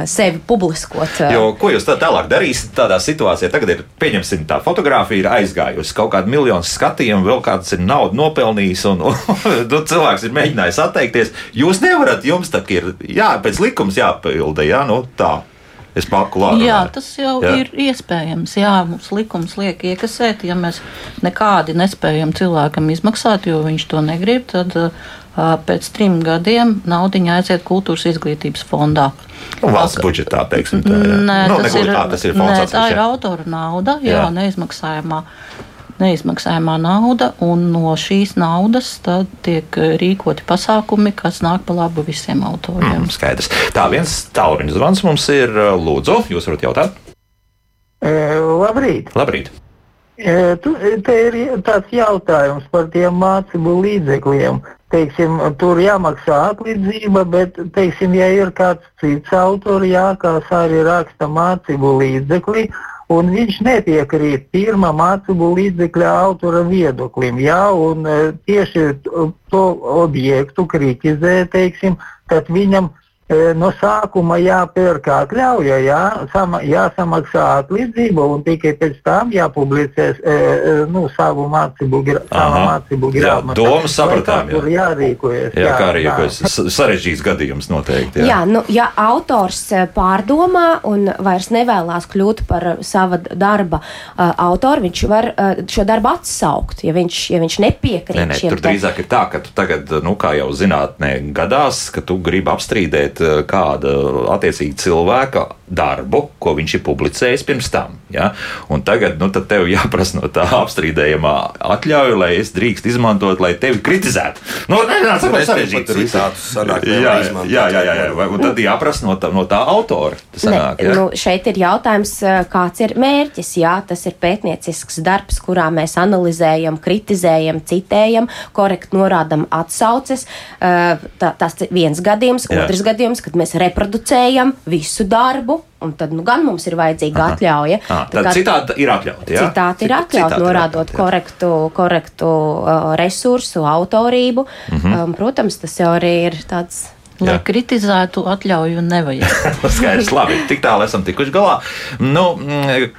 E: sevi publiskot. Uh.
A: Jo, ko jūs tā tālāk darīsiet tādā situācijā? Tagad ir, pieņemsim, tā fotografija ir aizgājusi, kaut kāda miljonu skatījumu, vēl kāds ir naudu nopelnījis, un, un, un cilvēks ir mēģinājis atteikties. Jūs nevarat, jums tā ir, jā, pēc likums jāpilda, jā, nu tā. Es paku labi.
D: Jā, tas jau jā. ir iespējams. Jā, mums likums liek iekasēt, ja mēs nekādi nespējam cilvēkam izmaksāt, jo viņš to negrib, tad uh, pēc trim gadiem naudiņa aiziet kultūras izglītības fondā.
A: Nu, valsts budžetā, teiksim, tā, jā.
D: nē, nu, tas, ir, tā, tas ir fonds. Nē, tā ir autora nauda, jā, jā. neizmaksājumā neizmaksājumā nauda, un no šīs naudas tiek rīkoti pasākumi, kas nāk pa labu visiem autoriem.
A: Mm, skaidrs. Tā viens tālruņa zvans mums ir Lūdzu, jūs varat jautāt?
G: E, labrīt!
A: Labrīt!
G: E, tu, te ir tāds jautājums par tiem mācību līdzekļiem. Teiksim, tur jāmaksā atlīdzība, bet, teiksim, ja ir kāds cits autors, jā, kas arī raksta mācību līdzekli, un viņš nepiekrīt pirmā mācību līdzekļa autora viedoklim. Jā, un e, tieši to objektu kritizē, teiksim, tad viņam no sākuma jāpērk atļauja, jā, sama, jāsamaksā atlīdzība un tikai pēc tam jāpublicē e, e, nu, savu mācību, gra, mācību grāmatu.
A: Jā, domu sapratām.
G: Jā, jārīkojas.
A: Jā, jā, kā rīkojas. Sarežģīts gadījums noteikti.
E: Jā, jā nu, ja autors pārdomā un vairs nevēlas kļūt par sava darba uh, autoru, viņš var uh, šo darbu atsaukt, ja viņš, ja viņš nepiekrīt.
A: Nē, nē, tur drīzāk ir tā, ka tu tagad, nu, kā jau zinātnē gadās, ka tu gribi apstrīdēt Eh, kāda attiecīga cilvēka darbu, ko viņš ir publicējis pirms tam. Ja? Un tagad nu, tev jāprasa no tā apstrīdējumā atļauja, lai es drīkst izmantot, lai tevi kritizētu. Nu, nē, nē, tas ir sarežģīti. Jā, jā, jā, jā, jā. Un tad jāprasa no tā, no tā autora. Sanāk,
E: ne, ja? nu, šeit ir jautājums, eh, kāds ir mērķis. Jā, tas ir pētniecisks darbs, kurā mēs analizējam, kritizējam, citējam, korekti norādam atsauces. Eh, tā, tas viens gadījums, otrs gadījums gadījums, kad mēs reproducējam visu darbu. Un tad nu, gan mums ir vajadzīga Aha. atļauja.
A: À, tad kā, citādi ir atļauta. Ja?
E: Citādi ir atļauta, norādot ir korektu, korektu uh, resursu, autorību. Mm -hmm. um, protams, tas jau arī ir tāds.
D: Lai Jā. kritizētu, atļauju nevajag.
A: Skaidrs, labi. Tik tālu esam tikuši galā. Nu, mm,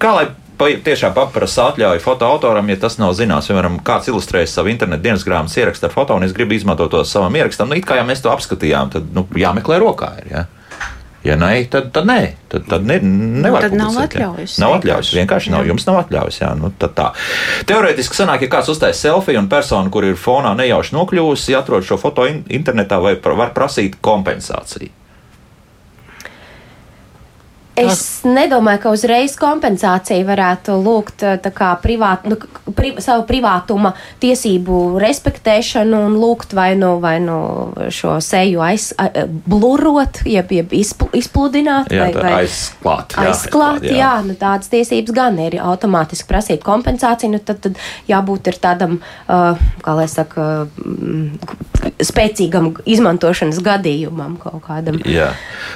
A: kā lai tiešām paprasa atļauju fotoautoram, ja tas nav zināms. Piemēram, kāds ilustrējas savu internetu dienas grāmatas ierakstu ar foto, un es gribu izmantot to savam ierakstam. Nu, it kā jau mēs to apskatījām, tad nu, jāmeklē rokā. Ir, ja? Ja nē, tad, tad nē, tad, tad ne, nevar
E: būt. Tad nav atļaujas.
A: Nav atļaujas. Vienkārši nav. Jā. Jums nav atļaujas. Jā, nu, tā. Teorētiski sanāk, ja kāds uztais selfiju un persona, kur ir fonā nejauši nokļuvusi, atrod šo foto internetā, vai var prasīt kompensāciju.
E: Es nedomāju, ka uzreiz kompensāciju varētu lūgt eh, privāt, nu, pri, savu privātuma tiesību respektēšanu un lūgt vai nu, vai nu šo seju aiz, blurot, jeb, jeb izpl, izpludināt,
A: jā,
E: vai, vai
A: aizklāt.
E: Jā, aizklāt, jā, jā nu, tādas tiesības gan ir automātiski prasīt kompensāciju, nu, tad, tad jābūt ir tādam, uh, kā lai saka, mm, spēcīgam izmantošanas gadījumam kaut kādam.
A: Jā.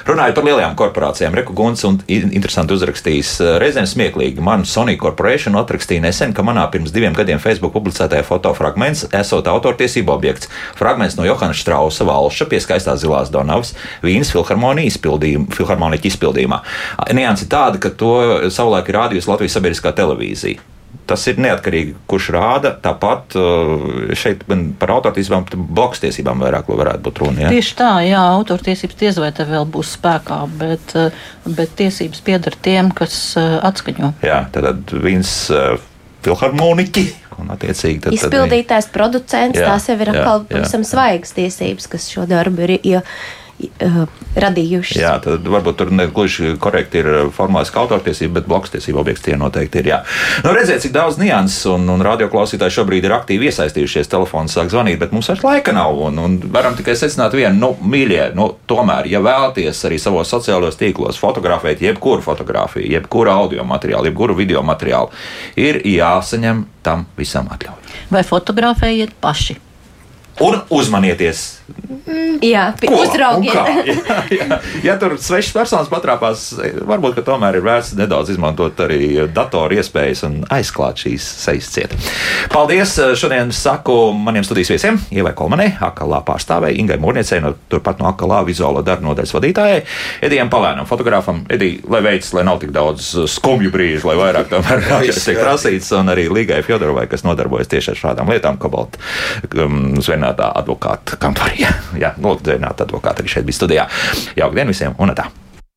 A: Runājot par lielajām korporācijām, Reku Guns un interesanti uzrakstījis. Eh, reizēm smieklīgi. Man Sony Corporation atrakstīja nesen, ka manā pirms diviem gadiem Facebook publicētajā fotofragments esot autortiesību objekts. Fragments no Johana Strausa valša pie skaistās zilās Donavas Vīnas filharmonijas izpildījumā. Nianses tāda, ka to savulaik ir rādījusi Latvijas sabiedriskā televīzija tas ir neatkarīgi, kurš rāda. Tāpat uh, šeit par autortiesībām, bloks tiesībām vairāk varētu būt runa. Ja?
D: Tieši tā, jā, autortiesības diez vai te vēl būs spēkā, bet, uh, bet tiesības pieder tiem, kas uh, atskaņo.
A: Jā, tad viens filharmoniķi. Tad,
E: Izpildītājs, tad, producents, jā, tās jau ir atkal pavisam svaigas tiesības, kas šo darbu ir. Ja, uh, radījušas.
A: Jā, tad varbūt tur ne gluži korekti ir formāls kā autortiesība, bet bloks tiesība objekts tie noteikti ir. Jā. Nu, redziet, cik daudz nianses un, un radioklausītāji šobrīd ir aktīvi iesaistījušies. Telefons sāk zvanīt, bet mums vairs laika nav. Un, un varam tikai secināt vienu, nu, mīļie, nu, tomēr, ja vēlaties arī savos sociālajos tīklos fotografēt jebkuru fotografiju, jebkuru audio materiālu, jebkuru video materiālu, ir jāsaņem tam visam atļauja.
D: Vai fotografējiet paši?
A: Un uzmanieties!
E: Jā, uzraugiet.
A: Kā? Jā, jā. Ja tur svešas personas patrāpās, varbūt tomēr ir vērts nedaudz izmantot arī datoru iespējas un aizklāt šīs sejas ciet. Paldies! Šodien saku maniem studijas viesiem, Ievai Kolmanai, Akalā pārstāvēji, Ingai Mūrniecei, no, turpat no Akalā vizuālo darbu nodaļas vadītājai, Edijam Palēnam, fotogrāfam. Edī, lai veids, lai nav tik daudz skumju brīžu, lai vairāk tomēr kādreiz tiek prasīts, un arī Līgai Fjodorovai, kas nodarbojas tieši ar šādām lietām, Kobalta um, zvenātā advokāta kampanija. Jā, lūk, zvenāta advokāta arī šeit bija studijā. Jauka diena visiem un tā!